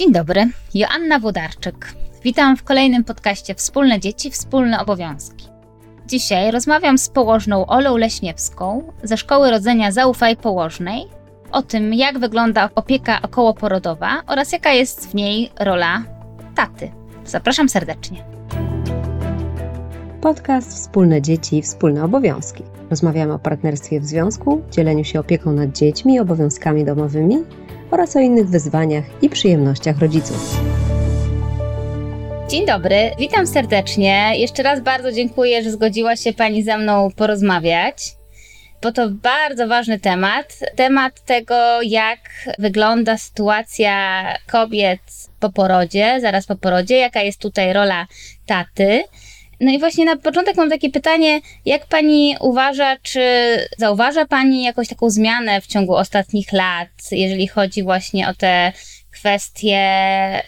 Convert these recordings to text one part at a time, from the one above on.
Dzień dobry, Joanna Włodarczyk. Witam w kolejnym podcaście Wspólne Dzieci, Wspólne Obowiązki. Dzisiaj rozmawiam z położną Olą Leśniewską ze Szkoły Rodzenia Zaufaj Położnej o tym, jak wygląda opieka okołoporodowa oraz jaka jest w niej rola taty. Zapraszam serdecznie. Podcast Wspólne Dzieci, Wspólne Obowiązki. Rozmawiamy o partnerstwie w związku, dzieleniu się opieką nad dziećmi i obowiązkami domowymi oraz o innych wyzwaniach i przyjemnościach rodziców. Dzień dobry, witam serdecznie. Jeszcze raz bardzo dziękuję, że zgodziła się Pani ze mną porozmawiać, bo to bardzo ważny temat. Temat tego, jak wygląda sytuacja kobiet po porodzie, zaraz po porodzie, jaka jest tutaj rola taty. No i właśnie na początek mam takie pytanie, jak pani uważa, czy zauważa pani jakąś taką zmianę w ciągu ostatnich lat, jeżeli chodzi właśnie o te kwestie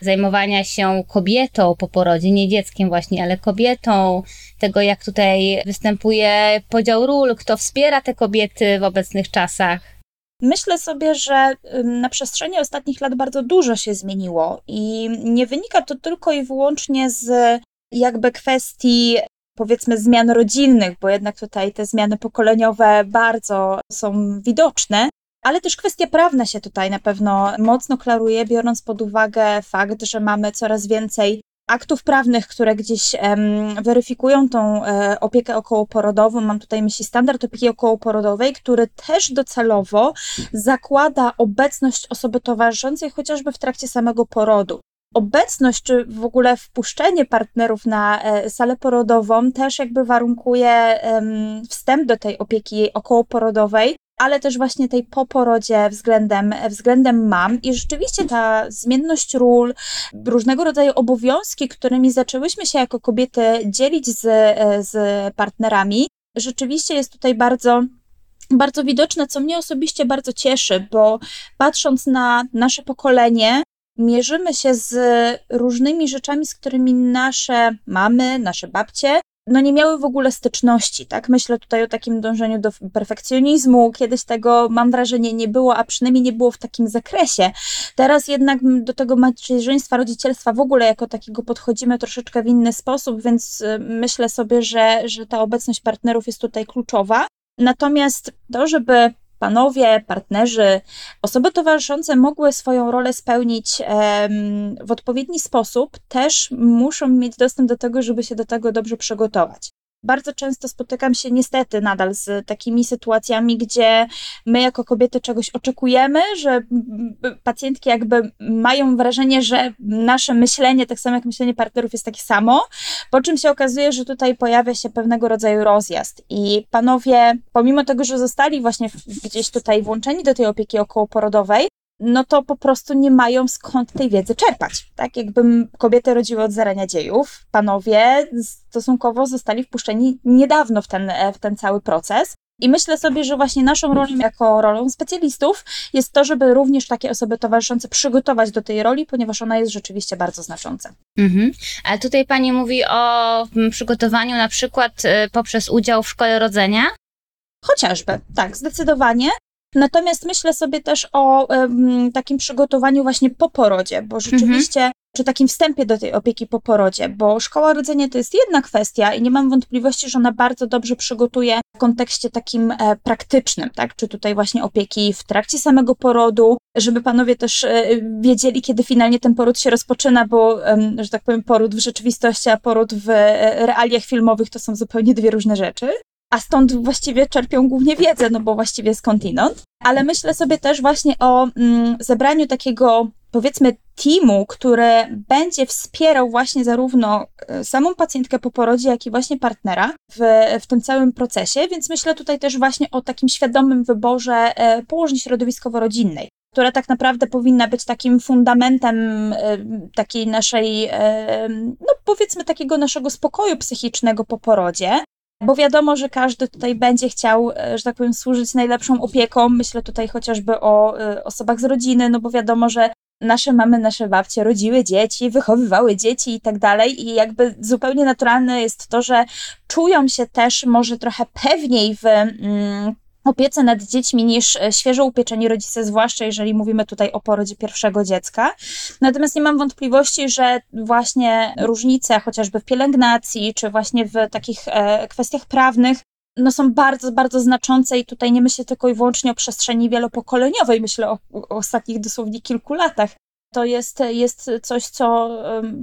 zajmowania się kobietą po porodzie, nie dzieckiem właśnie, ale kobietą, tego jak tutaj występuje podział ról, kto wspiera te kobiety w obecnych czasach? Myślę sobie, że na przestrzeni ostatnich lat bardzo dużo się zmieniło i nie wynika to tylko i wyłącznie z jakby kwestii powiedzmy zmian rodzinnych, bo jednak tutaj te zmiany pokoleniowe bardzo są widoczne, ale też kwestia prawna się tutaj na pewno mocno klaruje, biorąc pod uwagę fakt, że mamy coraz więcej aktów prawnych, które gdzieś um, weryfikują tą e, opiekę okołoporodową. Mam tutaj myśli standard opieki okołoporodowej, który też docelowo zakłada obecność osoby towarzyszącej chociażby w trakcie samego porodu obecność, czy w ogóle wpuszczenie partnerów na e, salę porodową też jakby warunkuje wstęp do tej opieki okołoporodowej, ale też właśnie tej po porodzie względem, względem mam. I rzeczywiście ta zmienność ról, różnego rodzaju obowiązki, którymi zaczęłyśmy się jako kobiety dzielić z, e, z partnerami, rzeczywiście jest tutaj bardzo bardzo widoczne, co mnie osobiście bardzo cieszy, bo patrząc na nasze pokolenie, mierzymy się z różnymi rzeczami, z którymi nasze mamy, nasze babcie no nie miały w ogóle styczności, tak? Myślę tutaj o takim dążeniu do perfekcjonizmu. Kiedyś tego, mam wrażenie, nie było, a przynajmniej nie było w takim zakresie. Teraz jednak do tego macierzyństwa, rodzicielstwa w ogóle jako takiego podchodzimy troszeczkę w inny sposób, więc y, myślę sobie, że, że ta obecność partnerów jest tutaj kluczowa. Natomiast to, żeby panowie, partnerzy, osoby towarzyszące mogły swoją rolę spełnić w odpowiedni sposób, też muszą mieć dostęp do tego, żeby się do tego dobrze przygotować. Bardzo często spotykam się niestety nadal z takimi sytuacjami, gdzie my jako kobiety czegoś oczekujemy, że pacjentki jakby mają wrażenie, że nasze myślenie, tak samo jak myślenie partnerów jest takie samo, po czym się okazuje, że tutaj pojawia się pewnego rodzaju rozjazd. I panowie, pomimo tego, że zostali właśnie gdzieś tutaj włączeni do tej opieki okołoporodowej, no to po prostu nie mają skąd tej wiedzy czerpać. Tak jakby kobiety rodziły od zarania dziejów, panowie stosunkowo zostali wpuszczeni niedawno w ten, w ten cały proces. I myślę sobie, że właśnie naszą rolą jako rolą specjalistów jest to, żeby również takie osoby towarzyszące przygotować do tej roli, ponieważ ona jest rzeczywiście bardzo znacząca. Mhm. Ale tutaj Pani mówi o mm, przygotowaniu na przykład y, poprzez udział w szkole rodzenia? Chociażby, tak, zdecydowanie. Natomiast myślę sobie też o um, takim przygotowaniu właśnie po porodzie, bo mhm. rzeczywiście, mhm. czy takim wstępie do tej opieki po porodzie, bo szkoła rodzenia to jest jedna kwestia i nie mam wątpliwości, że ona bardzo dobrze przygotuje w kontekście takim e, praktycznym, tak? Czy tutaj właśnie opieki w trakcie samego porodu, żeby panowie też e, wiedzieli, kiedy finalnie ten poród się rozpoczyna, bo, e, że tak powiem, poród w rzeczywistości, a poród w e, realiach filmowych to są zupełnie dwie różne rzeczy a stąd właściwie czerpią głównie wiedzę, no bo właściwie skądinąd. Ale myślę sobie też właśnie o mm, zebraniu takiego, powiedzmy, teamu, który będzie wspierał właśnie zarówno e, samą pacjentkę po porodzie, jak i właśnie partnera w, w tym całym procesie, więc myślę tutaj też właśnie o takim świadomym wyborze e, położni środowiskowo-rodzinnej która tak naprawdę powinna być takim fundamentem e, takiej naszej, no powiedzmy, takiego naszego spokoju psychicznego po porodzie, bo wiadomo, że każdy tutaj będzie chciał, e, że tak powiem, służyć najlepszą opieką. Myślę tutaj chociażby o e, osobach z rodziny, no bo wiadomo, że nasze mamy, nasze babcie rodziły dzieci, wychowywały dzieci i tak dalej. I jakby zupełnie naturalne jest to, że czują się też może trochę pewniej w. Opiece nad dziećmi niż e, świeżo upieczeni rodzice, zwłaszcza jeżeli mówimy tutaj o porodzie pierwszego dziecka. Natomiast nie mam wątpliwości, że właśnie różnice chociażby w pielęgnacji, czy właśnie w takich e, kwestiach prawnych, no są bardzo, bardzo znaczące i tutaj nie myślę tylko i wyłącznie o przestrzeni wielopokoleniowej, myślę o, o ostatnich dosłownie kilku latach, to jest, jest coś, co,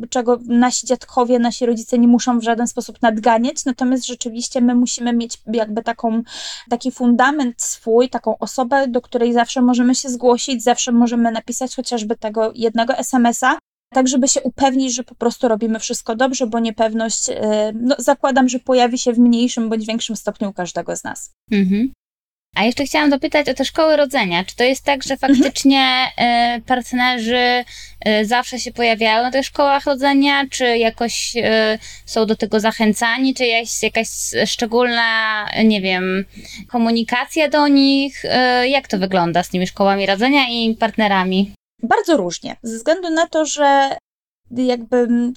czego nasi dziadkowie, nasi rodzice nie muszą w żaden sposób nadganiać, natomiast rzeczywiście my musimy mieć jakby taką, taki fundament swój, taką osobę, do której zawsze możemy się zgłosić, zawsze możemy napisać chociażby tego jednego SMS-a, tak żeby się upewnić, że po prostu robimy wszystko dobrze, bo niepewność, no, zakładam, że pojawi się w mniejszym bądź większym stopniu u każdego z nas. Mhm. A jeszcze chciałam dopytać o te szkoły rodzenia. Czy to jest tak, że faktycznie y, partnerzy y, zawsze się pojawiają na tych szkołach rodzenia, czy jakoś y, są do tego zachęcani, czy jest jakaś szczególna, nie wiem, komunikacja do nich? Jak to wygląda z tymi szkołami rodzenia i partnerami? Bardzo różnie, ze względu na to, że jakby mm,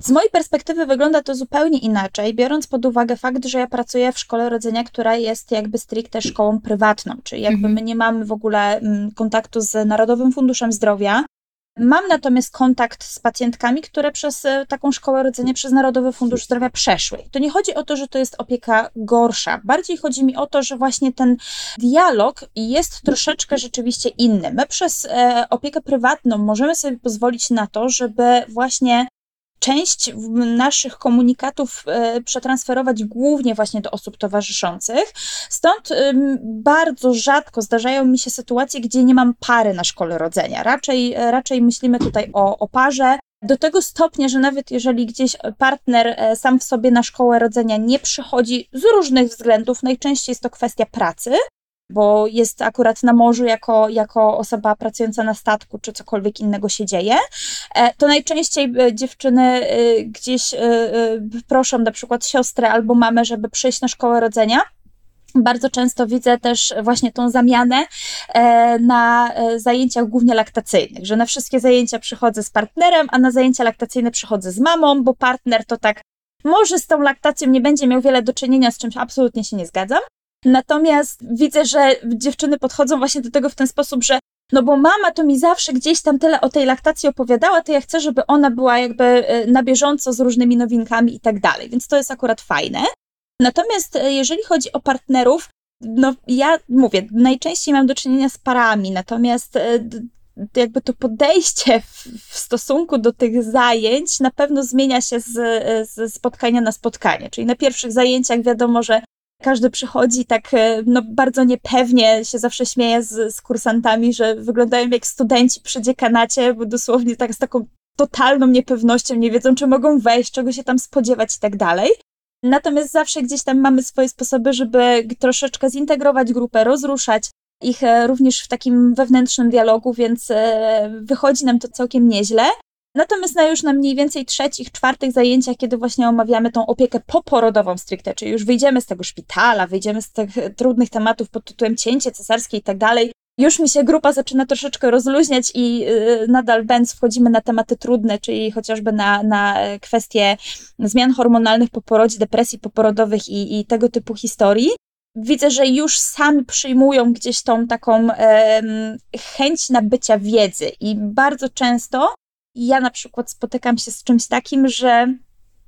z mojej perspektywy wygląda to zupełnie inaczej, biorąc pod uwagę fakt, że ja pracuję w szkole rodzenia, która jest jakby stricte szkołą prywatną, czyli jakby mhm. my nie mamy w ogóle mm, kontaktu z Narodowym Funduszem Zdrowia, Mam natomiast kontakt z pacjentkami, które przez e, taką szkołę rodzenia, przez Narodowy Fundusz Zdrowia przeszły. To nie chodzi o to, że to jest opieka gorsza. Bardziej chodzi mi o to, że właśnie ten dialog jest troszeczkę rzeczywiście inny. My przez e, opiekę prywatną możemy sobie pozwolić na to, żeby właśnie część naszych komunikatów e, przetransferować głównie właśnie do osób towarzyszących. Stąd bardzo rzadko zdarzają mi się sytuacje, gdzie nie mam pary na szkole rodzenia. Raczej, raczej myślimy tutaj o, o parze. Do tego stopnia, że nawet jeżeli gdzieś partner e, sam w sobie na szkołę rodzenia nie przychodzi z różnych względów, najczęściej jest to kwestia pracy, bo jest akurat na morzu jako, jako osoba pracująca na statku, czy cokolwiek innego się dzieje, e, to najczęściej e, dziewczyny e, gdzieś proszą na przykład siostrę albo mamę, żeby przyjść na szkołę rodzenia. Bardzo często widzę też właśnie tą zamianę na zajęciach głównie laktacyjnych, że na wszystkie zajęcia przychodzę z partnerem, a na zajęcia laktacyjne przychodzę z mamą, bo partner to tak może z tą laktacją nie będzie miał wiele do czynienia, z czymś absolutnie się nie zgadzam. Natomiast widzę, że dziewczyny podchodzą właśnie do tego w ten sposób, że no bo mama to mi zawsze gdzieś tam tyle o tej laktacji opowiadała, to ja chcę, żeby ona była jakby e, na bieżąco z różnymi nowinkami i tak dalej, więc to jest akurat fajne. Natomiast e, jeżeli chodzi o partnerów, no ja mówię, najczęściej mam do czynienia z parami, natomiast e, jakby to podejście w, stosunku do tych zajęć na pewno zmienia się z, z spotkania na spotkanie. Czyli na pierwszych zajęciach wiadomo, że każdy przychodzi tak e, no, bardzo niepewnie, się zawsze śmieje z, z kursantami, że wyglądają jak studenci przy dziekanacie, bo dosłownie tak z taką totalną niepewnością, nie wiedzą, czy mogą wejść, czego się tam spodziewać i tak dalej. Natomiast zawsze gdzieś tam mamy swoje sposoby, żeby troszeczkę zintegrować grupę, rozruszać ich e, również w takim wewnętrznym dialogu, więc e, wychodzi nam to całkiem nieźle. Natomiast na już na mniej więcej trzecich, czwartych zajęciach, kiedy właśnie omawiamy tą opiekę poporodową stricte, czyli już wyjdziemy z tego szpitala, wyjdziemy z tych trudnych tematów pod tytułem cięcie cesarskie i tak dalej, już mi się grupa zaczyna troszeczkę rozluźniać i yy, nadal będz wchodzimy na tematy trudne, czyli chociażby na, na kwestie zmian hormonalnych po porodzie, depresji poporodowych i, i tego typu historii. Widzę, że już sami przyjmują gdzieś tą taką chęć nabycia wiedzy i bardzo często ja na przykład spotykam się z czymś takim, że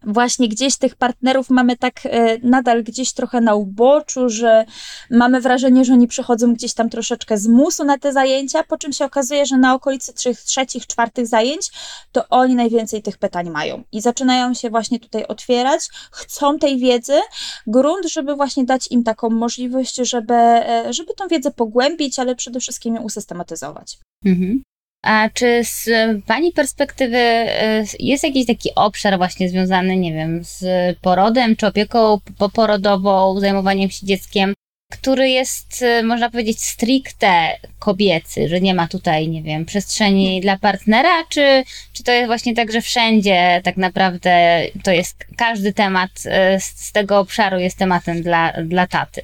właśnie gdzieś tych partnerów mamy tak e, nadal gdzieś trochę na uboczu, że mamy wrażenie, że oni przychodzą gdzieś tam troszeczkę z musu na te zajęcia, po czym się okazuje, że na okolicy trzech, trzecich, czwartych zajęć to oni najwięcej tych pytań mają i zaczynają się właśnie tutaj otwierać, chcą tej wiedzy, grunt, żeby właśnie dać im taką możliwość, żeby, e, żeby tą wiedzę pogłębić, ale przede wszystkim ją usystematyzować. Mhm. A czy z Pani perspektywy e, jest jakiś taki obszar właśnie związany, nie wiem, z porodem czy opieką poporodową, zajmowaniem się dzieckiem, który jest, e, można powiedzieć, stricte kobiecy, że nie ma tutaj, nie wiem, przestrzeni dla partnera, czy, czy to jest właśnie tak, że wszędzie tak naprawdę to jest każdy temat e, z, tego obszaru jest tematem dla, dla taty?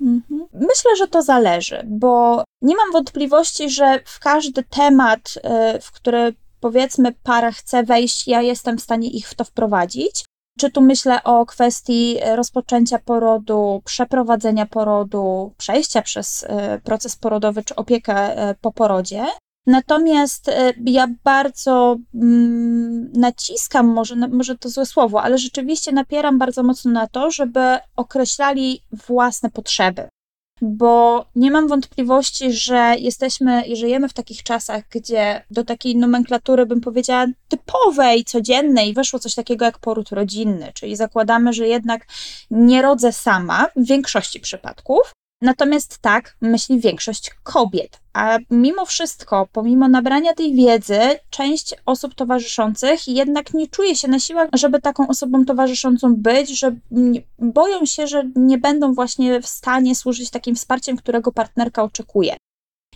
Mhm. Myślę, że to zależy, bo nie mam wątpliwości, że w każdy temat, y, w który powiedzmy para chce wejść, ja jestem w stanie ich w to wprowadzić. Czy tu myślę o kwestii rozpoczęcia porodu, przeprowadzenia porodu, przejścia przez e, proces porodowy czy opiekę e, po porodzie. Natomiast ja bardzo mm, naciskam, może, może to złe słowo, ale rzeczywiście napieram bardzo mocno na to, żeby określali własne potrzeby bo nie mam wątpliwości, że jesteśmy i żyjemy w takich czasach, gdzie do takiej nomenklatury, bym powiedziała, typowej, codziennej weszło coś takiego jak poród rodzinny, czyli zakładamy, że jednak nie rodzę sama w większości przypadków, Natomiast tak myśli większość kobiet. A mimo wszystko, pomimo nabrania tej wiedzy, część osób towarzyszących jednak nie czuje się na siłach, żeby taką osobą towarzyszącą być, że boją się, że nie będą właśnie w stanie służyć takim wsparciem, którego partnerka oczekuje.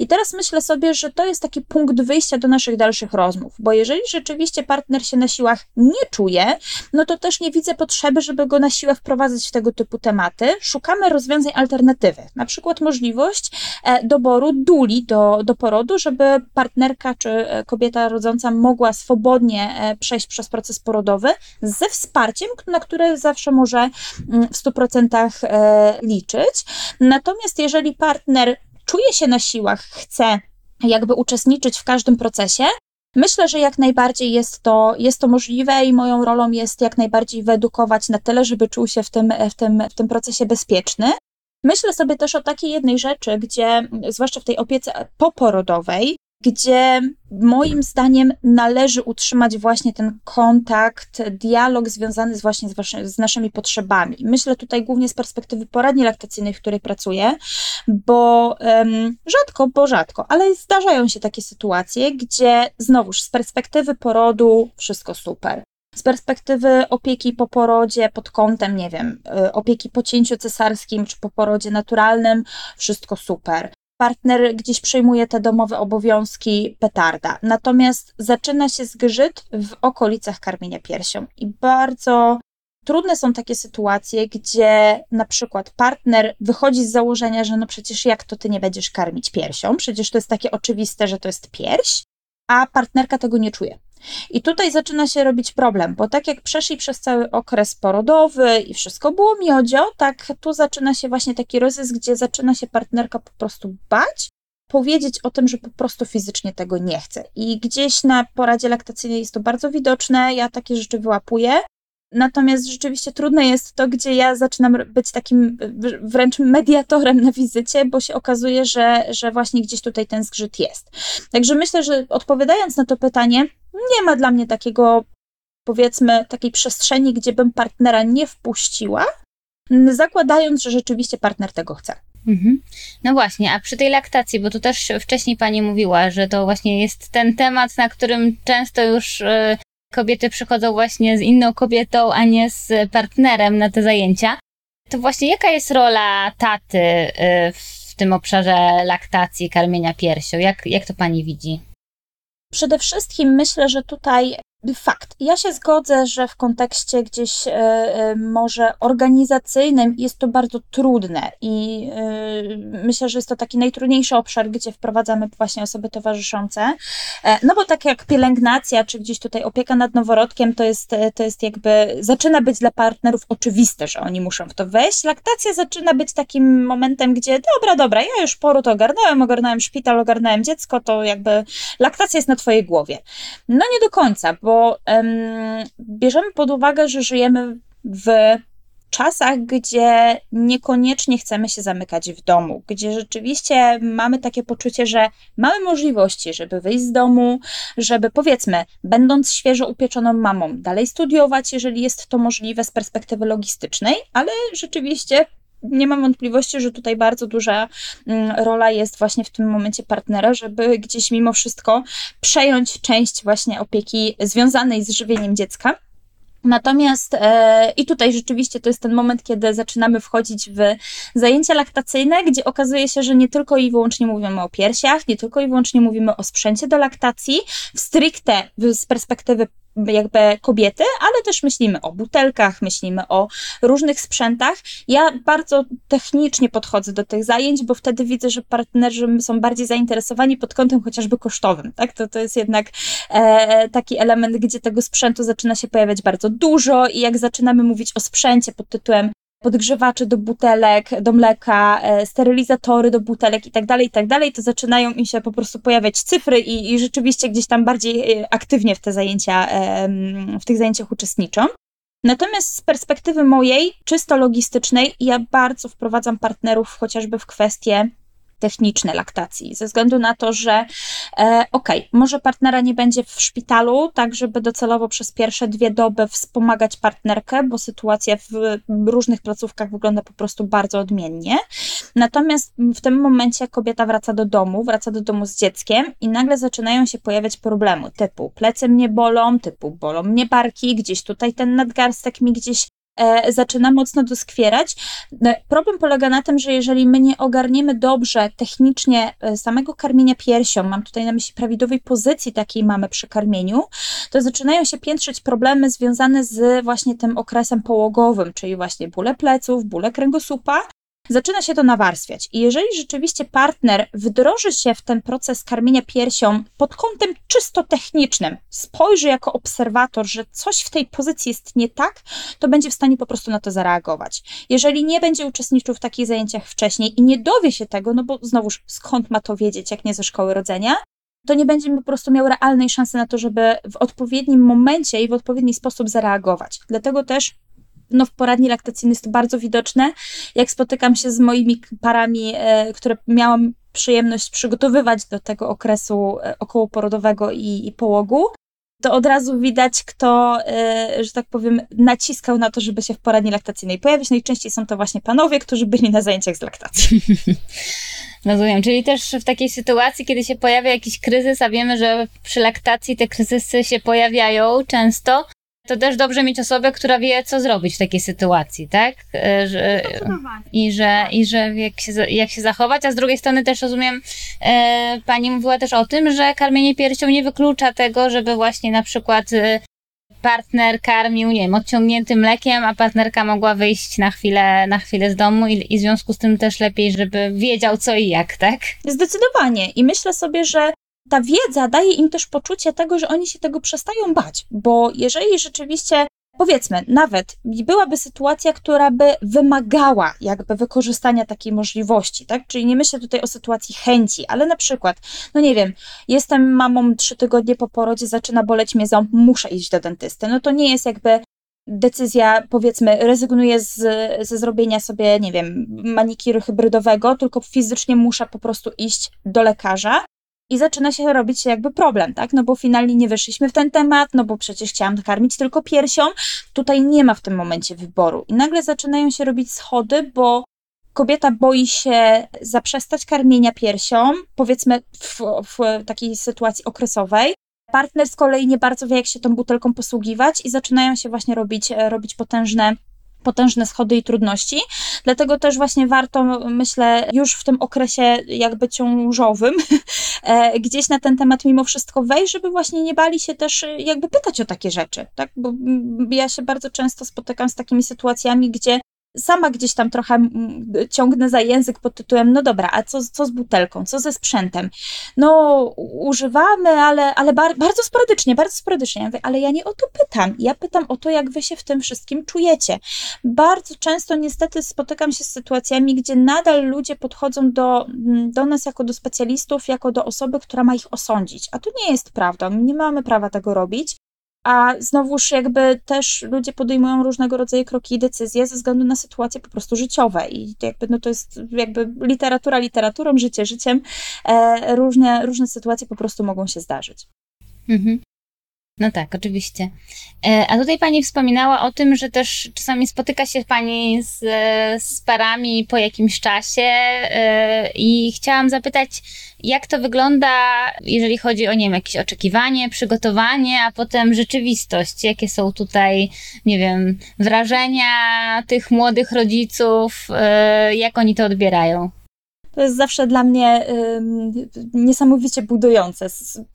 I teraz myślę sobie, że to jest taki punkt wyjścia do naszych dalszych rozmów, bo jeżeli rzeczywiście partner się na siłach nie czuje, no to też nie widzę potrzeby, żeby go na siłę wprowadzać w tego typu tematy. Szukamy rozwiązań alternatywnych, na przykład możliwość e, doboru duli do, do porodu, żeby partnerka czy e, kobieta rodząca mogła swobodnie e, przejść przez proces porodowy ze wsparciem, na które zawsze może mm, w 100% liczyć. Natomiast jeżeli partner czuje się na siłach, chce jakby uczestniczyć w każdym procesie, Myślę, że jak najbardziej jest to, jest to możliwe i moją rolą jest jak najbardziej wyedukować na tyle, żeby czuł się w tym, w tym, w tym procesie bezpieczny. Myślę sobie też o takiej jednej rzeczy, gdzie, zwłaszcza w tej opiece poporodowej, gdzie moim zdaniem należy utrzymać właśnie ten kontakt, dialog związany z właśnie z, waszy, z naszymi potrzebami. Myślę tutaj głównie z perspektywy poradni laktacyjnej, w której pracuję, bo um, rzadko, bo rzadko, ale zdarzają się takie sytuacje, gdzie znowuż z perspektywy porodu wszystko super. Z perspektywy opieki po porodzie pod kątem, nie wiem, y, opieki po cięciu cesarskim czy po porodzie naturalnym, wszystko super partner gdzieś przejmuje te domowe obowiązki petarda. Natomiast zaczyna się zgrzyt w okolicach karmienia piersią i bardzo trudne są takie sytuacje, gdzie na przykład partner wychodzi z założenia, że no przecież jak to ty nie będziesz karmić piersią? Przecież to jest takie oczywiste, że to jest pierś, a partnerka tego nie czuje. I tutaj zaczyna się robić problem, bo tak jak przeszli przez cały okres porodowy i wszystko było miodzio, tak tu zaczyna się właśnie taki rozjazd, gdzie zaczyna się partnerka po prostu bać, powiedzieć o tym, że po prostu fizycznie tego nie chce. I gdzieś na poradzie laktacyjnej jest to bardzo widoczne, ja takie rzeczy wyłapuję. Natomiast rzeczywiście trudne jest to, gdzie ja zaczynam być takim wręcz mediatorem na wizycie, bo się okazuje, że, że właśnie gdzieś tutaj ten zgrzyt jest. Także myślę, że odpowiadając na to pytanie, nie ma dla mnie takiego, powiedzmy, takiej przestrzeni, gdzie bym partnera nie wpuściła, zakładając, że rzeczywiście partner tego chce. Mhm. No właśnie, a przy tej laktacji, bo tu też wcześniej Pani mówiła, że to właśnie jest ten temat, na którym często już y, kobiety przychodzą właśnie z inną kobietą, a nie z partnerem na te zajęcia. To właśnie jaka jest rola taty y, w tym obszarze laktacji, karmienia piersią? Jak, jak to Pani widzi? Przede wszystkim myślę, że tutaj Fakt. Ja się zgodzę, że w kontekście gdzieś y, y, może organizacyjnym jest to bardzo trudne i y, myślę, że jest to taki najtrudniejszy obszar, gdzie wprowadzamy właśnie osoby towarzyszące. no bo tak jak pielęgnacja, czy gdzieś tutaj opieka nad noworodkiem, to jest, to jest jakby, zaczyna być dla partnerów oczywiste, że oni muszą w to wejść. Laktacja zaczyna być takim momentem, gdzie dobra, dobra, ja już poród ogarnąłem, ogarnąłem szpital, ogarnąłem dziecko, to jakby laktacja jest na twojej głowie. No nie do końca, bo bo um, bierzemy pod uwagę, że żyjemy w czasach, gdzie niekoniecznie chcemy się zamykać w domu, gdzie rzeczywiście mamy takie poczucie, że mamy możliwości, żeby wyjść z domu, żeby powiedzmy, będąc świeżo upieczoną mamą, dalej studiować, jeżeli jest to możliwe z perspektywy logistycznej, ale rzeczywiście nie mam wątpliwości, że tutaj bardzo duża mm, rola jest właśnie w tym momencie partnera, żeby gdzieś mimo wszystko przejąć część właśnie opieki związanej z żywieniem dziecka. Natomiast e, i tutaj rzeczywiście to jest ten moment, kiedy zaczynamy wchodzić w zajęcia laktacyjne, gdzie okazuje się, że nie tylko i wyłącznie mówimy o piersiach, nie tylko i wyłącznie mówimy o sprzęcie do laktacji, w stricte z perspektywy jakby kobiety, ale też myślimy o butelkach, myślimy o różnych sprzętach. Ja bardzo technicznie podchodzę do tych zajęć, bo wtedy widzę, że partnerzy są bardziej zainteresowani pod kątem chociażby kosztowym, tak? To, to jest jednak e, taki element, gdzie tego sprzętu zaczyna się pojawiać bardzo dużo i jak zaczynamy mówić o sprzęcie pod tytułem podgrzewacze do butelek, do mleka, e, sterylizatory do butelek i tak dalej, i tak dalej, to zaczynają im się po prostu pojawiać cyfry i, i rzeczywiście gdzieś tam bardziej e, aktywnie w te zajęcia, w tych zajęciach uczestniczą. Natomiast z perspektywy mojej, czysto logistycznej, ja bardzo wprowadzam partnerów chociażby w kwestie techniczne laktacji, ze względu na to, że e, okej, okay, może partnera nie będzie w szpitalu, tak żeby docelowo przez pierwsze dwie doby wspomagać partnerkę, bo sytuacja w różnych placówkach wygląda po prostu bardzo odmiennie. Natomiast w tym momencie kobieta wraca do domu, wraca do domu z dzieckiem i nagle zaczynają się pojawiać problemy typu plecy mnie bolą, typu bolą mnie barki, gdzieś tutaj ten nadgarstek mi gdzieś zaczyna mocno doskwierać. E, problem polega na tym, że jeżeli my nie ogarniemy dobrze technicznie e, samego karmienia piersią, mam tutaj na myśli prawidłowej pozycji takiej mamy przy karmieniu, to zaczynają się piętrzyć problemy związane z właśnie tym okresem połogowym, czyli właśnie bóle pleców, bóle kręgosłupa, zaczyna się to nawarstwiać. I jeżeli rzeczywiście partner wdroży się w ten proces karmienia piersią pod kątem czysto technicznym, spojrzy jako obserwator, że coś w tej pozycji jest nie tak, to będzie w stanie po prostu na to zareagować. Jeżeli nie będzie uczestniczył w takich zajęciach wcześniej i nie dowie się tego, no bo znowuż skąd ma to wiedzieć, jak nie ze szkoły rodzenia, to nie będzie po prostu miał realnej szansy na to, żeby w odpowiednim momencie i w odpowiedni sposób zareagować. Dlatego też no w poradni laktacyjnej jest to bardzo widoczne. Jak spotykam się z moimi parami, e, które miałam przyjemność przygotowywać do tego okresu e, okołoporodowego i, i połogu, to od razu widać, kto, e, że tak powiem, naciskał na to, żeby się w poradni laktacyjnej pojawić. Najczęściej są to właśnie panowie, którzy byli na zajęciach z laktacji. Rozumiem, czyli też w takiej sytuacji, kiedy się pojawia jakiś kryzys, a wiemy, że przy laktacji te kryzysy się pojawiają często, to też dobrze mieć osobę, która wie, co zrobić w takiej sytuacji, tak? E, że, I że, i że jak, się, jak się zachować, a z drugiej strony też rozumiem, e, pani mówiła też o tym, że karmienie piersią nie wyklucza tego, żeby właśnie na przykład e, partner karmił, nie wiem, odciągniętym mlekiem, a partnerka mogła wyjść na chwilę, na chwilę z domu i, i w związku z tym też lepiej, żeby wiedział co i jak, tak? Zdecydowanie. I myślę sobie, że ta wiedza daje im też poczucie tego, że oni się tego przestają bać, bo jeżeli rzeczywiście powiedzmy, nawet byłaby sytuacja, która by wymagała jakby wykorzystania takiej możliwości, tak? Czyli nie myślę tutaj o sytuacji chęci, ale na przykład, no nie wiem, jestem mamą trzy tygodnie po porodzie, zaczyna boleć mnie ząb, muszę iść do dentysty. No to nie jest jakby decyzja, powiedzmy, rezygnuję z, ze zrobienia sobie, nie wiem, manikiru hybrydowego, tylko fizycznie muszę po prostu iść do lekarza i zaczyna się robić jakby problem, tak? No bo finalnie nie weszliśmy w ten temat, no bo przecież chciałam karmić tylko piersią. Tutaj nie ma w tym momencie wyboru. I nagle zaczynają się robić schody, bo kobieta boi się zaprzestać karmienia piersią, powiedzmy w, w takiej sytuacji okresowej. Partner z kolei nie bardzo wie, jak się tą butelką posługiwać i zaczynają się właśnie robić, robić potężne potężne schody i trudności. Dlatego też właśnie warto, myślę, już w tym okresie jakby ciążowym e, gdzieś na ten temat mimo wszystko wejść, żeby właśnie nie bali się też jakby pytać o takie rzeczy, tak? Bo ja się bardzo często spotykam z takimi sytuacjami, gdzie sama gdzieś tam trochę ciągnę za język pod tytułem, no dobra, a co, co z butelką, co ze sprzętem? No, używamy, ale, ale bar bardzo sporadycznie, bardzo sporadycznie. Ale ja nie o to pytam. Ja pytam o to, jak wy się w tym wszystkim czujecie. Bardzo często niestety spotykam się z sytuacjami, gdzie nadal ludzie podchodzą do, do nas jako do specjalistów, jako do osoby, która ma ich osądzić. A to nie jest prawda. Nie mamy prawa tego robić a znowuż jakby też ludzie podejmują różnego rodzaju kroki i decyzje ze względu na sytuacje po prostu życiowe i jakby no to jest jakby literatura literaturą, życie życiem, e, różne, różne sytuacje po prostu mogą się zdarzyć. Mhm. No tak, oczywiście. E, a tutaj Pani wspominała o tym, że też czasami spotyka się Pani z, z parami po jakimś czasie e, i chciałam zapytać, jak to wygląda, jeżeli chodzi o, nie wiem, jakieś oczekiwanie, przygotowanie, a potem rzeczywistość? Jakie są tutaj, nie wiem, wrażenia tych młodych rodziców, e, jak oni to odbierają? To jest zawsze dla mnie niesamowicie budujące.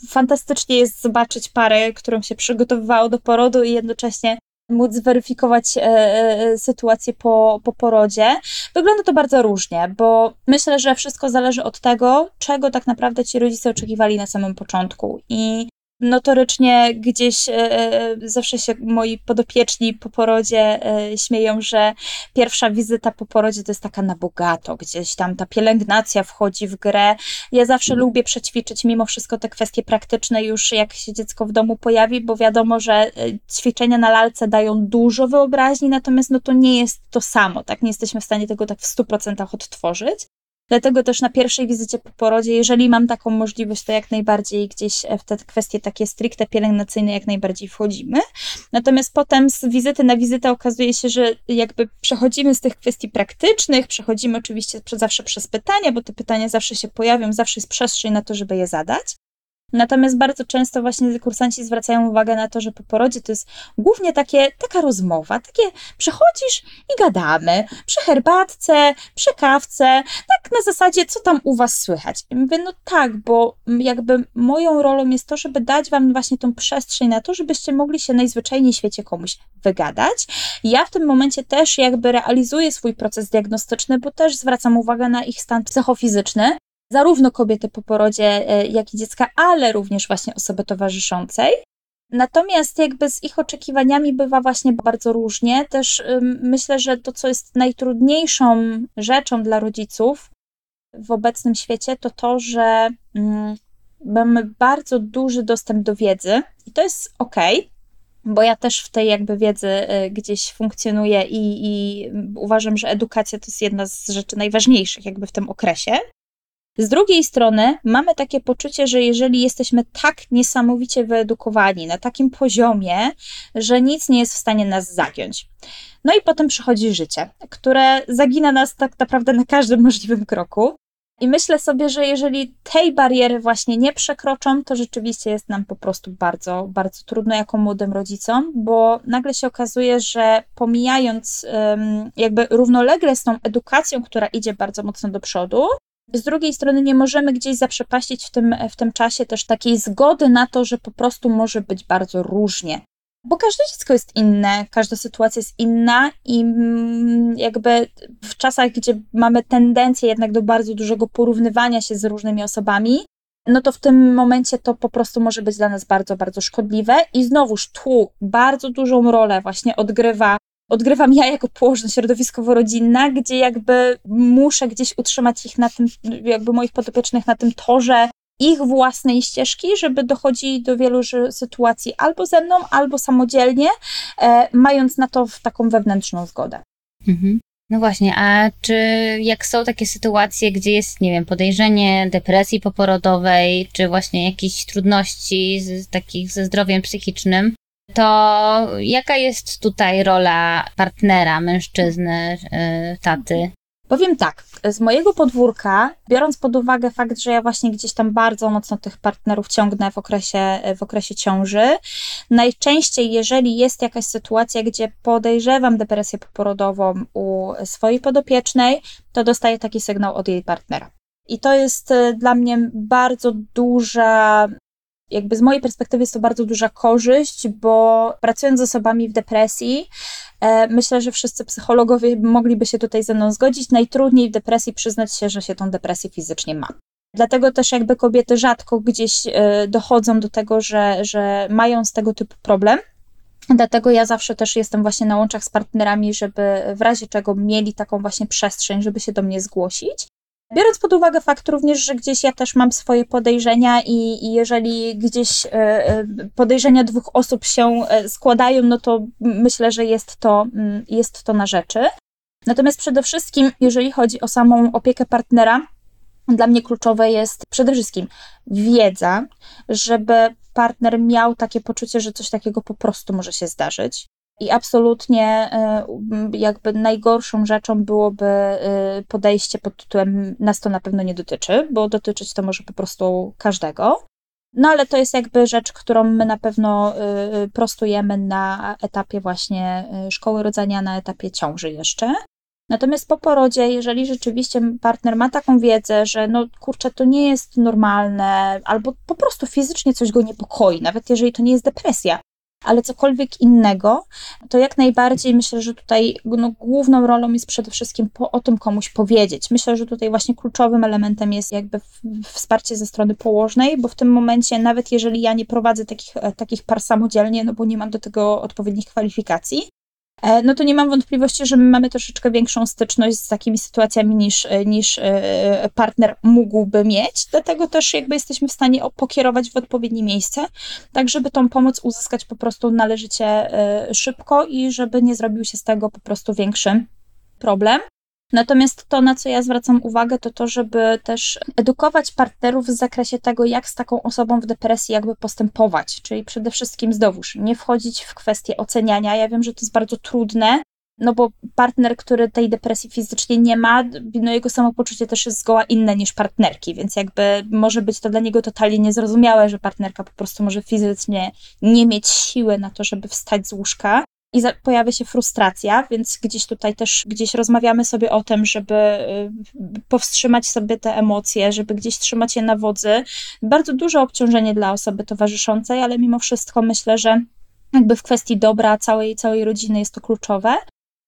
Fantastycznie jest zobaczyć parę, którą się przygotowywało do porodu i jednocześnie móc zweryfikować e, e, sytuację po, po porodzie. Wygląda to bardzo różnie, bo myślę, że wszystko zależy od tego, czego tak naprawdę ci rodzice oczekiwali na samym początku. I Notorycznie gdzieś e, e, zawsze się moi podopieczni po porodzie e, śmieją, że pierwsza wizyta po porodzie to jest taka na bogato, gdzieś tam ta pielęgnacja wchodzi w grę. Ja zawsze mhm. lubię przećwiczyć mimo wszystko te kwestie praktyczne już jak się dziecko w domu pojawi, bo wiadomo, że ćwiczenia na lalce dają dużo wyobraźni, natomiast no to nie jest to samo, tak? Nie jesteśmy w stanie tego tak w 100% odtworzyć. Dlatego też na pierwszej wizycie po porodzie, jeżeli mam taką możliwość, to jak najbardziej gdzieś w te kwestie takie stricte pielęgnacyjne jak najbardziej wchodzimy. Natomiast potem z wizyty na wizytę okazuje się, że jakby przechodzimy z tych kwestii praktycznych, przechodzimy oczywiście zawsze przez pytania, bo te pytania zawsze się pojawią, zawsze jest przestrzeń na to, żeby je zadać. Natomiast bardzo często właśnie kursanci zwracają uwagę na to, że po porodzie to jest głównie takie, taka rozmowa, takie przechodzisz i gadamy przy herbatce, przy kawce, tak na zasadzie, co tam u was słychać. I mówię, no tak, bo jakby moją rolą jest to, żeby dać wam właśnie tą przestrzeń na to, żebyście mogli się najzwyczajniej w świecie komuś wygadać. Ja w tym momencie też jakby realizuję swój proces diagnostyczny, bo też zwracam uwagę na ich stan psychofizyczny, zarówno kobiety po porodzie, e, jak i dziecka, ale również właśnie osoby towarzyszącej. Natomiast jakby z ich oczekiwaniami bywa właśnie bardzo różnie. Też myślę, że to, co jest najtrudniejszą rzeczą dla rodziców w obecnym świecie, to to, że mm, mamy bardzo duży dostęp do wiedzy i to jest ok, bo ja też w tej jakby wiedzy e, gdzieś funkcjonuję i, i uważam, że edukacja to jest jedna z rzeczy najważniejszych jakby w tym okresie. Z drugiej strony mamy takie poczucie, że jeżeli jesteśmy tak niesamowicie wyedukowani na takim poziomie, że nic nie jest w stanie nas zagiąć. No i potem przychodzi życie, które zagina nas tak naprawdę na każdym możliwym kroku. I myślę sobie, że jeżeli tej bariery właśnie nie przekroczą, to rzeczywiście jest nam po prostu bardzo, bardzo trudno jako młodym rodzicom, bo nagle się okazuje, że pomijając jakby równolegle z tą edukacją, która idzie bardzo mocno do przodu, z drugiej strony nie możemy gdzieś zaprzepaścić w tym, w tym czasie też takiej zgody na to, że po prostu może być bardzo różnie. Bo każde dziecko jest inne, każda sytuacja jest inna i mm, jakby w czasach, gdzie mamy tendencję jednak do bardzo dużego porównywania się z różnymi osobami, no to w tym momencie to po prostu może być dla nas bardzo, bardzo szkodliwe. I znowuż tu bardzo dużą rolę właśnie odgrywa odgrywam ja jako położna środowiskowo-rodzinna, gdzie jakby muszę gdzieś utrzymać ich na tym, jakby moich podopiecznych na tym torze ich własnej ścieżki, żeby dochodzić do wielu sytuacji albo ze mną, albo samodzielnie, e, mając na to taką wewnętrzną zgodę. Mhm. No właśnie, a czy jak są takie sytuacje, gdzie jest, nie wiem, podejrzenie depresji poporodowej, czy właśnie jakieś trudności z, takich ze zdrowiem psychicznym, to jaka jest tutaj rola partnera, mężczyzny, yy, taty? Powiem tak, z mojego podwórka, biorąc pod uwagę fakt, że ja właśnie gdzieś tam bardzo mocno tych partnerów ciągnę w okresie, w okresie ciąży, najczęściej, jeżeli jest jakaś sytuacja, gdzie podejrzewam depresję poporodową u swojej podopiecznej, to dostaję taki sygnał od jej partnera. I to jest y, dla mnie bardzo duża jakby z mojej perspektywy jest to bardzo duża korzyść, bo pracując z osobami w depresji, e, myślę, że wszyscy psychologowie mogliby się tutaj ze mną zgodzić. Najtrudniej w depresji przyznać się, że się tą depresję fizycznie ma. Dlatego też jakby kobiety rzadko gdzieś e, dochodzą do tego, że, że mają z tego typu problem. Dlatego ja zawsze też jestem właśnie na łączach z partnerami, żeby w razie czego mieli taką właśnie przestrzeń, żeby się do mnie zgłosić. Biorąc pod uwagę fakt również, że gdzieś ja też mam swoje podejrzenia i, i jeżeli gdzieś e, e, podejrzenia dwóch osób się e, składają, no to myślę, że jest to, mm, jest to na rzeczy. Natomiast przede wszystkim, jeżeli chodzi o samą opiekę partnera, dla mnie kluczowe jest przede wszystkim wiedza, żeby partner miał takie poczucie, że coś takiego po prostu może się zdarzyć. I absolutnie e, jakby najgorszą rzeczą byłoby e, podejście pod tytułem nas to na pewno nie dotyczy, bo dotyczyć to może po prostu każdego. No ale to jest jakby rzecz, którą my na pewno e, prostujemy na etapie właśnie szkoły rodzenia, na etapie ciąży jeszcze. Natomiast po porodzie, jeżeli rzeczywiście partner ma taką wiedzę, że no kurczę, to nie jest normalne, albo po prostu fizycznie coś go niepokoi, nawet jeżeli to nie jest depresja, ale cokolwiek innego, to jak najbardziej myślę, że tutaj no, główną rolą jest przede wszystkim po, o tym komuś powiedzieć. Myślę, że tutaj właśnie kluczowym elementem jest jakby wsparcie ze strony położnej, bo w tym momencie, nawet jeżeli ja nie prowadzę takich, e, takich par samodzielnie, no bo nie mam do tego odpowiednich kwalifikacji, no to nie mam wątpliwości, że my mamy troszeczkę większą styczność z takimi sytuacjami niż, e, niż e, partner mógłby mieć. Dlatego też jakby jesteśmy w stanie pokierować w odpowiednie miejsce, tak żeby tą pomoc uzyskać po prostu należycie szybko i żeby nie zrobił się z tego po prostu większy problem. Natomiast to, na co ja zwracam uwagę, to to, żeby też edukować partnerów w zakresie tego, jak z taką osobą w depresji jakby postępować. Czyli przede wszystkim znowuż nie wchodzić w kwestię oceniania. Ja wiem, że to jest bardzo trudne, no bo partner, który tej depresji fizycznie nie ma, no jego samopoczucie też jest zgoła inne niż partnerki, więc jakby może być to dla niego totalnie niezrozumiałe, że partnerka po prostu może fizycznie nie mieć siły na to, żeby wstać z łóżka i pojawia się frustracja, więc gdzieś tutaj też gdzieś rozmawiamy sobie o tym, żeby y, powstrzymać sobie te emocje, żeby gdzieś trzymać je na wodzy. Bardzo duże obciążenie dla osoby towarzyszącej, ale mimo wszystko myślę, że jakby w kwestii dobra całej, całej rodziny jest to kluczowe.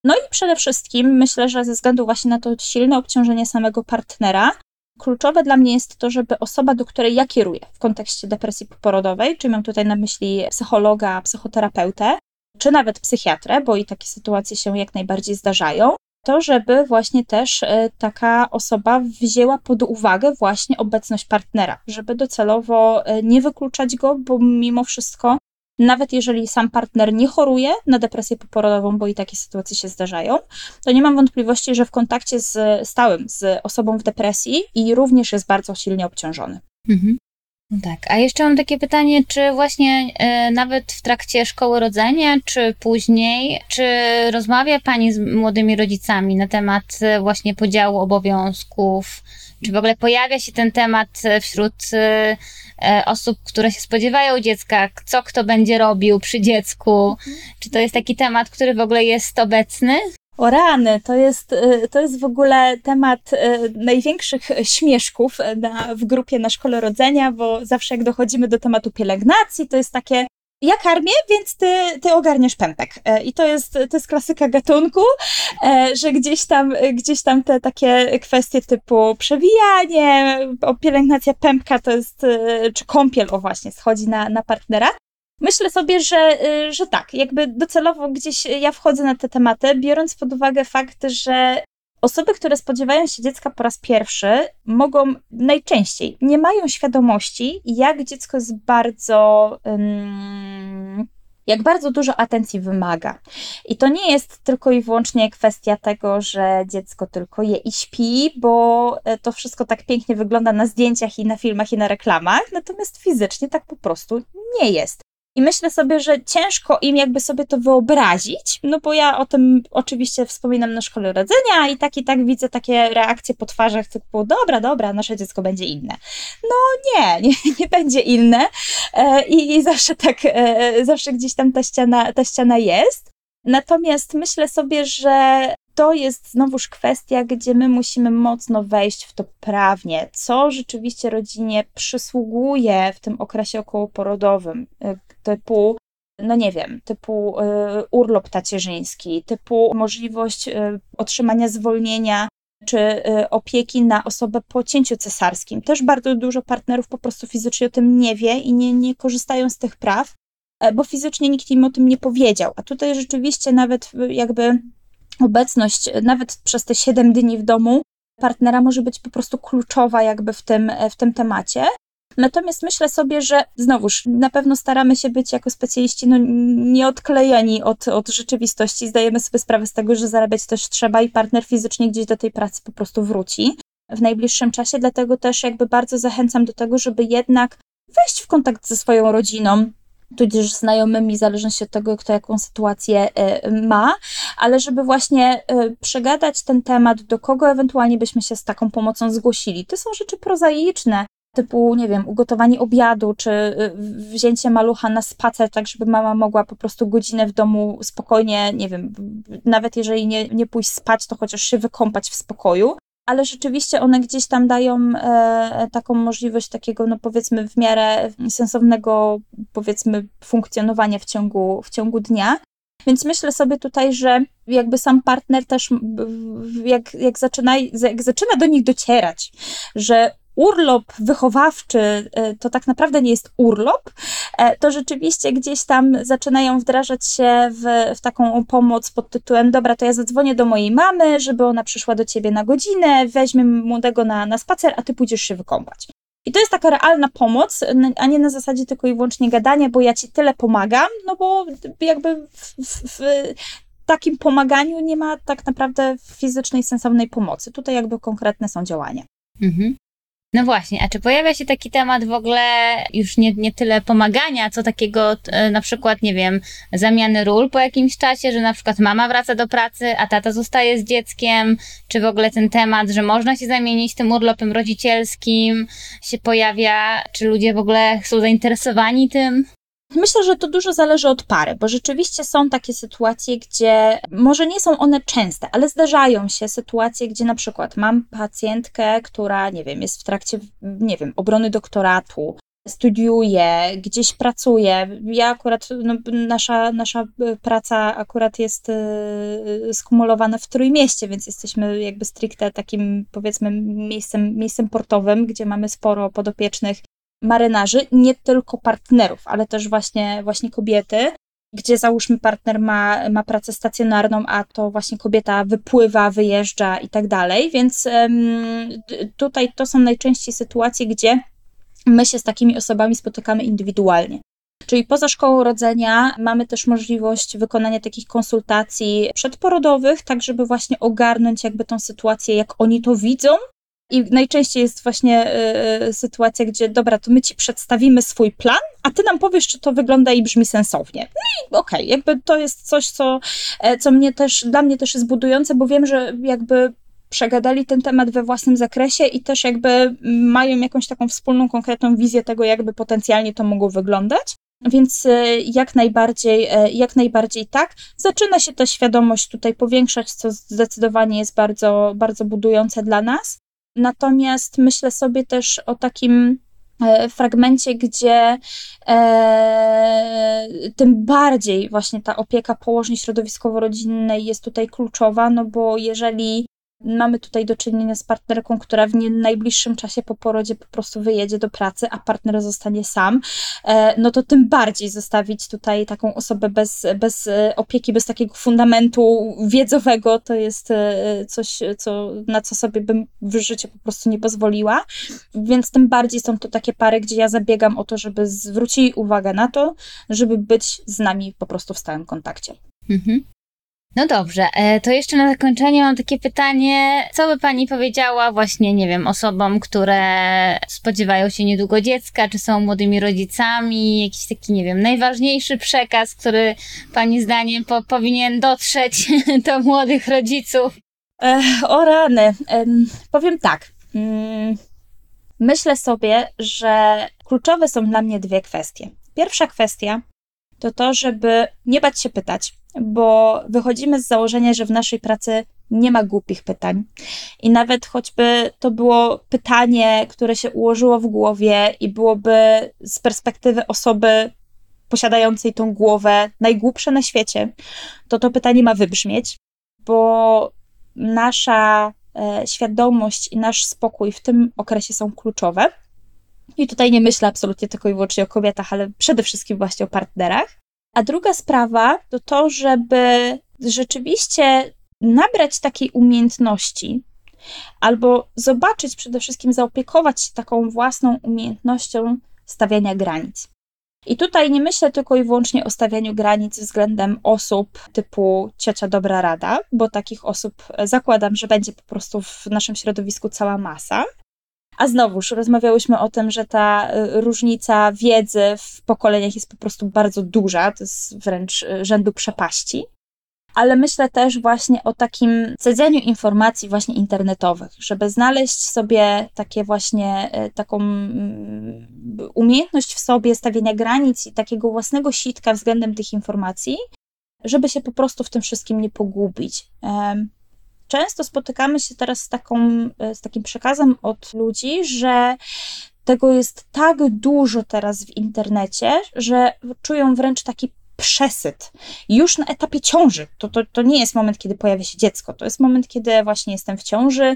No i przede wszystkim myślę, że ze względu właśnie na to silne obciążenie samego partnera, kluczowe dla mnie jest to, żeby osoba, do której ja kieruję w kontekście depresji poporodowej, czyli mam tutaj na myśli psychologa, psychoterapeutę, czy nawet psychiatrę, bo i takie sytuacje się jak najbardziej zdarzają, to żeby właśnie też e, taka osoba wzięła pod uwagę właśnie obecność partnera, żeby docelowo e, nie wykluczać go, bo mimo wszystko, nawet jeżeli sam partner nie choruje na depresję poporodową, bo i takie sytuacje się zdarzają, to nie mam wątpliwości, że w kontakcie z, stałym z osobą w depresji i również jest bardzo silnie obciążony. Mhm. No tak, a jeszcze mam takie pytanie, czy właśnie e, nawet w trakcie szkoły rodzenia, czy później, czy rozmawia Pani z młodymi rodzicami na temat e, właśnie podziału obowiązków? Czy w ogóle pojawia się ten temat e, wśród e, osób, które się spodziewają dziecka, co kto będzie robił przy dziecku? Mhm. Czy to jest taki temat, który w ogóle jest obecny? O rany, to jest, y, to jest w ogóle temat y, największych śmieszków na, w grupie na szkole rodzenia, bo zawsze jak dochodzimy do tematu pielęgnacji, to jest takie ja karmię, więc ty, ty ogarniesz pępek. E, I to jest, to jest klasyka gatunku, e, że gdzieś tam, gdzieś tam te takie kwestie typu przewijanie, pielęgnacja pępka to jest, czy kąpiel, o właśnie, schodzi na, na partnera. Myślę sobie, że, y, że tak, jakby docelowo gdzieś ja wchodzę na te tematy, biorąc pod uwagę fakt, że osoby, które spodziewają się dziecka po raz pierwszy, mogą najczęściej nie mają świadomości, jak dziecko jest bardzo. Um, jak bardzo dużo atencji wymaga. I to nie jest tylko i wyłącznie kwestia tego, że dziecko tylko je i śpi, bo e, to wszystko tak pięknie wygląda na zdjęciach i na filmach i na reklamach, natomiast fizycznie tak po prostu nie jest. I myślę sobie, że ciężko im jakby sobie to wyobrazić, no bo ja o tym oczywiście wspominam na szkole rodzenia i tak i tak widzę takie reakcje po twarzach typu dobra, dobra, nasze dziecko będzie inne. No nie, nie, nie będzie inne e, i, i zawsze tak, e, zawsze gdzieś tam ta ściana, ta ściana jest. Natomiast myślę sobie, że to jest znowuż kwestia, gdzie my musimy mocno wejść w to prawnie, co rzeczywiście rodzinie przysługuje w tym okresie okołoporodowym, y, typu no nie wiem, typu y, urlop tacierzyński, typu możliwość y, otrzymania zwolnienia czy opieki na osobę po cięciu cesarskim. Też bardzo dużo partnerów po prostu fizycznie o tym nie wie i nie, nie korzystają z tych praw, e, bo fizycznie nikt im o tym nie powiedział. A tutaj rzeczywiście nawet jakby obecność nawet przez te 7 dni w domu partnera może być po prostu kluczowa jakby w tym, w tym temacie. Natomiast myślę sobie, że znowuż na pewno staramy się być jako specjaliści no, nieodklejeni od, od rzeczywistości. Zdajemy sobie sprawę z tego, że zarabiać też trzeba i partner fizycznie gdzieś do tej pracy po prostu wróci w najbliższym czasie. Dlatego też jakby bardzo zachęcam do tego, żeby jednak wejść w kontakt ze swoją rodziną, tudzież znajomymi, zależnie od tego, kto jaką sytuację e, ma, ale żeby właśnie e, przegadać ten temat, do kogo ewentualnie byśmy się z taką pomocą zgłosili. To są rzeczy prozaiczne, typu, nie wiem, ugotowanie obiadu, czy y, wzięcie malucha na spacer, tak żeby mama mogła po prostu godzinę w domu spokojnie, nie wiem, nawet jeżeli nie, nie pójść spać, to chociaż się wykąpać w spokoju. Ale rzeczywiście one gdzieś tam dają e, taką możliwość takiego, no powiedzmy, w miarę sensownego, powiedzmy, funkcjonowania w ciągu, w ciągu dnia. Więc myślę sobie tutaj, że jakby sam partner też, jak, jak, zaczyna, jak zaczyna do nich docierać, że urlop wychowawczy e, to tak naprawdę nie jest urlop, e, to rzeczywiście gdzieś tam zaczynają wdrażać się w, w taką pomoc pod tytułem: Dobra, to ja zadzwonię do mojej mamy, żeby ona przyszła do ciebie na godzinę, weźmie młodego na, na spacer, a ty pójdziesz się wykąpać. I to jest taka realna pomoc, a nie na zasadzie tylko i wyłącznie gadania, bo ja ci tyle pomagam, no bo jakby w, w, w takim pomaganiu nie ma tak naprawdę fizycznej, sensownej pomocy. Tutaj jakby konkretne są działania. Mhm. No właśnie, a czy pojawia się taki temat w ogóle już nie, nie tyle pomagania, co takiego e, na przykład, nie wiem, zamiany ról po jakimś czasie, że na przykład mama wraca do pracy, a tata zostaje z dzieckiem, czy w ogóle ten temat, że można się zamienić tym urlopem rodzicielskim się pojawia, czy ludzie w ogóle są zainteresowani tym? Myślę, że to dużo zależy od pary, bo rzeczywiście są takie sytuacje, gdzie może nie są one częste, ale zdarzają się sytuacje, gdzie na przykład mam pacjentkę, która, nie wiem, jest w trakcie, nie wiem, obrony doktoratu, studiuje, gdzieś pracuje. Ja akurat, no, nasza, nasza praca akurat jest y, skumulowana w Trójmieście, więc jesteśmy jakby stricte takim, powiedzmy, miejscem, miejscem portowym, gdzie mamy sporo podopiecznych marynarzy, nie tylko partnerów, ale też właśnie, właśnie kobiety, gdzie załóżmy partner ma, ma pracę stacjonarną, a to właśnie kobieta wypływa, wyjeżdża i tak dalej, więc tutaj to są najczęściej sytuacje, gdzie my się z takimi osobami spotykamy indywidualnie. Czyli poza szkołą rodzenia mamy też możliwość wykonania takich konsultacji przedporodowych, tak żeby właśnie ogarnąć jakby tą sytuację, jak oni to widzą, i najczęściej jest właśnie y, sytuacja, gdzie dobra, to my ci przedstawimy swój plan, a ty nam powiesz, czy to wygląda i brzmi sensownie. No i okej, okay, jakby to jest coś, co, e, co mnie też, dla mnie też jest budujące, bo wiem, że jakby przegadali ten temat we własnym zakresie i też jakby mają jakąś taką wspólną, konkretną wizję tego, jakby potencjalnie to mogło wyglądać. Więc jak najbardziej, jak najbardziej tak. Zaczyna się ta świadomość tutaj powiększać, co zdecydowanie jest bardzo, bardzo budujące dla nas. Natomiast myślę sobie też o takim e, fragmencie, gdzie e, tym bardziej właśnie ta opieka położnej środowiskowo-rodzinnej jest tutaj kluczowa, no bo jeżeli Mamy tutaj do czynienia z partnerką, która w nie najbliższym czasie po porodzie po prostu wyjedzie do pracy, a partner zostanie sam, e, no to tym bardziej zostawić tutaj taką osobę bez, bez e, opieki, bez takiego fundamentu wiedzowego, to jest e, coś, co, na co sobie bym w życiu po prostu nie pozwoliła. Więc tym bardziej są to takie pary, gdzie ja zabiegam o to, żeby zwrócili uwagę na to, żeby być z nami po prostu w stałym kontakcie. Mhm. No dobrze, e, to jeszcze na zakończenie mam takie pytanie. Co by Pani powiedziała właśnie, nie wiem, osobom, które spodziewają się niedługo dziecka, czy są młodymi rodzicami? Jakiś taki, nie wiem, najważniejszy przekaz, który Pani zdaniem po, powinien dotrzeć do młodych rodziców? E, o rany. Powiem tak. Mm, myślę sobie, że kluczowe są dla mnie dwie kwestie. Pierwsza kwestia to to, żeby nie bać się pytać, bo wychodzimy z założenia, że w naszej pracy nie ma głupich pytań. I nawet choćby to było pytanie, które się ułożyło w głowie i byłoby z perspektywy osoby posiadającej tą głowę najgłupsze na świecie, to to pytanie ma wybrzmieć, bo nasza e, świadomość i nasz spokój w tym okresie są kluczowe. I tutaj nie myślę absolutnie tylko i wyłącznie o kobietach, ale przede wszystkim właśnie o partnerach. A druga sprawa to to, żeby rzeczywiście nabrać takiej umiejętności, albo zobaczyć przede wszystkim, zaopiekować się taką własną umiejętnością stawiania granic. I tutaj nie myślę tylko i wyłącznie o stawianiu granic względem osób typu ciocia dobra rada, bo takich osób zakładam, że będzie po prostu w naszym środowisku cała masa, a znowuż rozmawiałyśmy o tym, że ta y, różnica wiedzy w pokoleniach jest po prostu bardzo duża, to jest wręcz y, rzędu przepaści. ale myślę też właśnie o takim cedzeniu informacji właśnie internetowych, żeby znaleźć sobie takie właśnie e, taką mm, umiejętność w sobie stawienia granic i takiego własnego sitka względem tych informacji, żeby się po prostu w tym wszystkim nie pogubić. Często spotykamy się teraz z, taką, e, z takim przekazem od ludzi, że tego jest tak dużo teraz w internecie, że czują wręcz taki przesyt. Już na etapie ciąży. To, to, to nie jest moment, kiedy pojawia się dziecko. To jest moment, kiedy właśnie jestem w ciąży,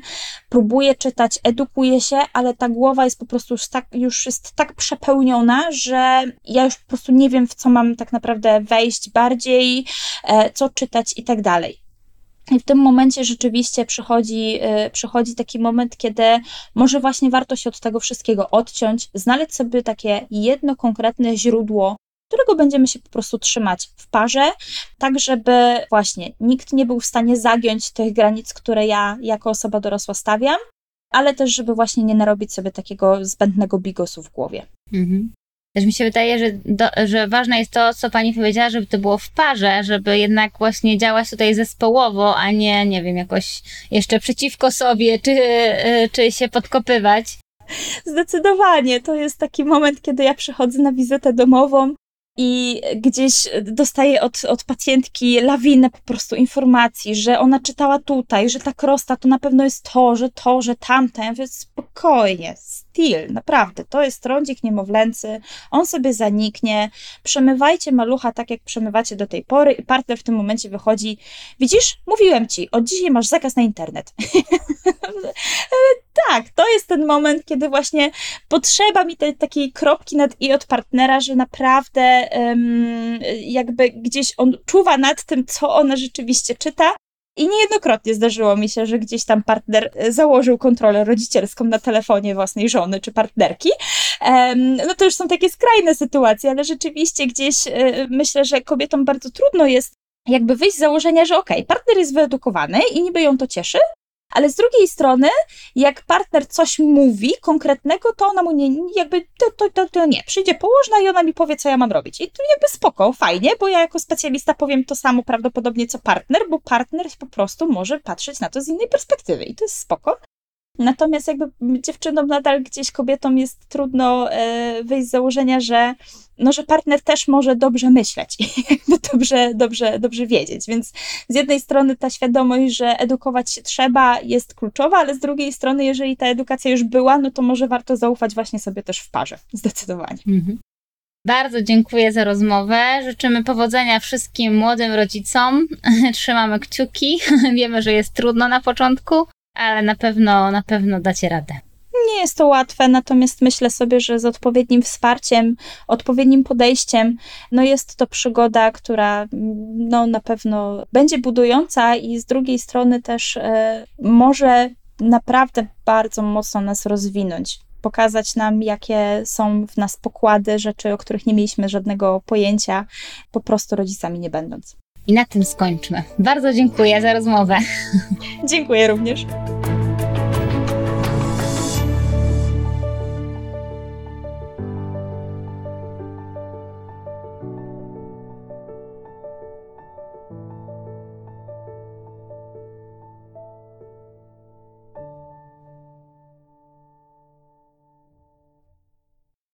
próbuję czytać, edukuję się, ale ta głowa jest po prostu już tak, już jest tak przepełniona, że ja już po prostu nie wiem, w co mam tak naprawdę wejść bardziej, e, co czytać i tak dalej. I w tym momencie rzeczywiście przychodzi, y, przychodzi taki moment, kiedy może właśnie warto się od tego wszystkiego odciąć, znaleźć sobie takie jedno konkretne źródło, którego będziemy się po prostu trzymać w parze, tak żeby właśnie nikt nie był w stanie zagiąć tych granic, które ja jako osoba dorosła stawiam, ale też, żeby właśnie nie narobić sobie takiego zbędnego bigosu w głowie. Mhm. Też mi się wydaje, że, do, że ważne jest to, co pani powiedziała, żeby to było w parze, żeby jednak właśnie działać tutaj zespołowo, a nie, nie wiem, jakoś jeszcze przeciwko sobie, czy, czy się podkopywać. Zdecydowanie. To jest taki moment, kiedy ja przychodzę na wizytę domową i gdzieś dostaję od, od pacjentki lawinę po prostu informacji, że ona czytała tutaj, że ta krosta to na pewno jest to, że to, że tamte. Ja mówię, spokojnie, styl, naprawdę, to jest trądzik niemowlęcy, on sobie zaniknie, przemywajcie malucha tak, jak przemywacie do tej pory i partner w tym momencie wychodzi, widzisz, mówiłem ci, od dzisiaj masz zakaz na internet. tak, to jest ten moment, kiedy właśnie potrzeba mi tej takiej kropki nad i od partnera, że naprawdę jakby gdzieś on czuwa nad tym, co ona rzeczywiście czyta i niejednokrotnie zdarzyło mi się, że gdzieś tam partner e, założył kontrolę rodzicielską na telefonie własnej żony czy partnerki. No to już są takie skrajne sytuacje, ale rzeczywiście gdzieś e, myślę, że kobietom bardzo trudno jest jakby wyjść z założenia, że okej, okay, partner jest wyedukowany i niby ją to cieszy, ale z drugiej strony, jak partner coś mówi konkretnego, to ona mu nie, jakby, to, to, to, to nie, przyjdzie położna i ona mi powie, co ja mam robić. I to jakby spoko, fajnie, bo ja jako specjalista powiem to samo prawdopodobnie, co partner, bo partner po prostu może patrzeć na to z innej perspektywy i to jest spoko. Natomiast jakby dziewczynom nadal gdzieś kobietom jest trudno e, wyjść z założenia, że, no, że partner też może dobrze myśleć i dobrze, dobrze, dobrze wiedzieć. Więc z jednej strony ta świadomość, że edukować się trzeba jest kluczowa, ale z drugiej strony, jeżeli ta edukacja już była, no to może warto zaufać właśnie sobie też w parze. Zdecydowanie. Mhm. Bardzo dziękuję za rozmowę. Życzymy powodzenia wszystkim młodym rodzicom. Trzymamy kciuki. Wiemy, że jest trudno na początku, ale na pewno, na pewno dacie radę. Nie jest to łatwe, natomiast myślę sobie, że z odpowiednim wsparciem, odpowiednim podejściem, no jest to przygoda, która no, na pewno będzie budująca i z drugiej strony też e, może naprawdę bardzo mocno nas rozwinąć pokazać nam, jakie są w nas pokłady rzeczy, o których nie mieliśmy żadnego pojęcia, po prostu rodzicami nie będąc. I na tym skończmy. Bardzo dziękuję za rozmowę. Dziękuję również.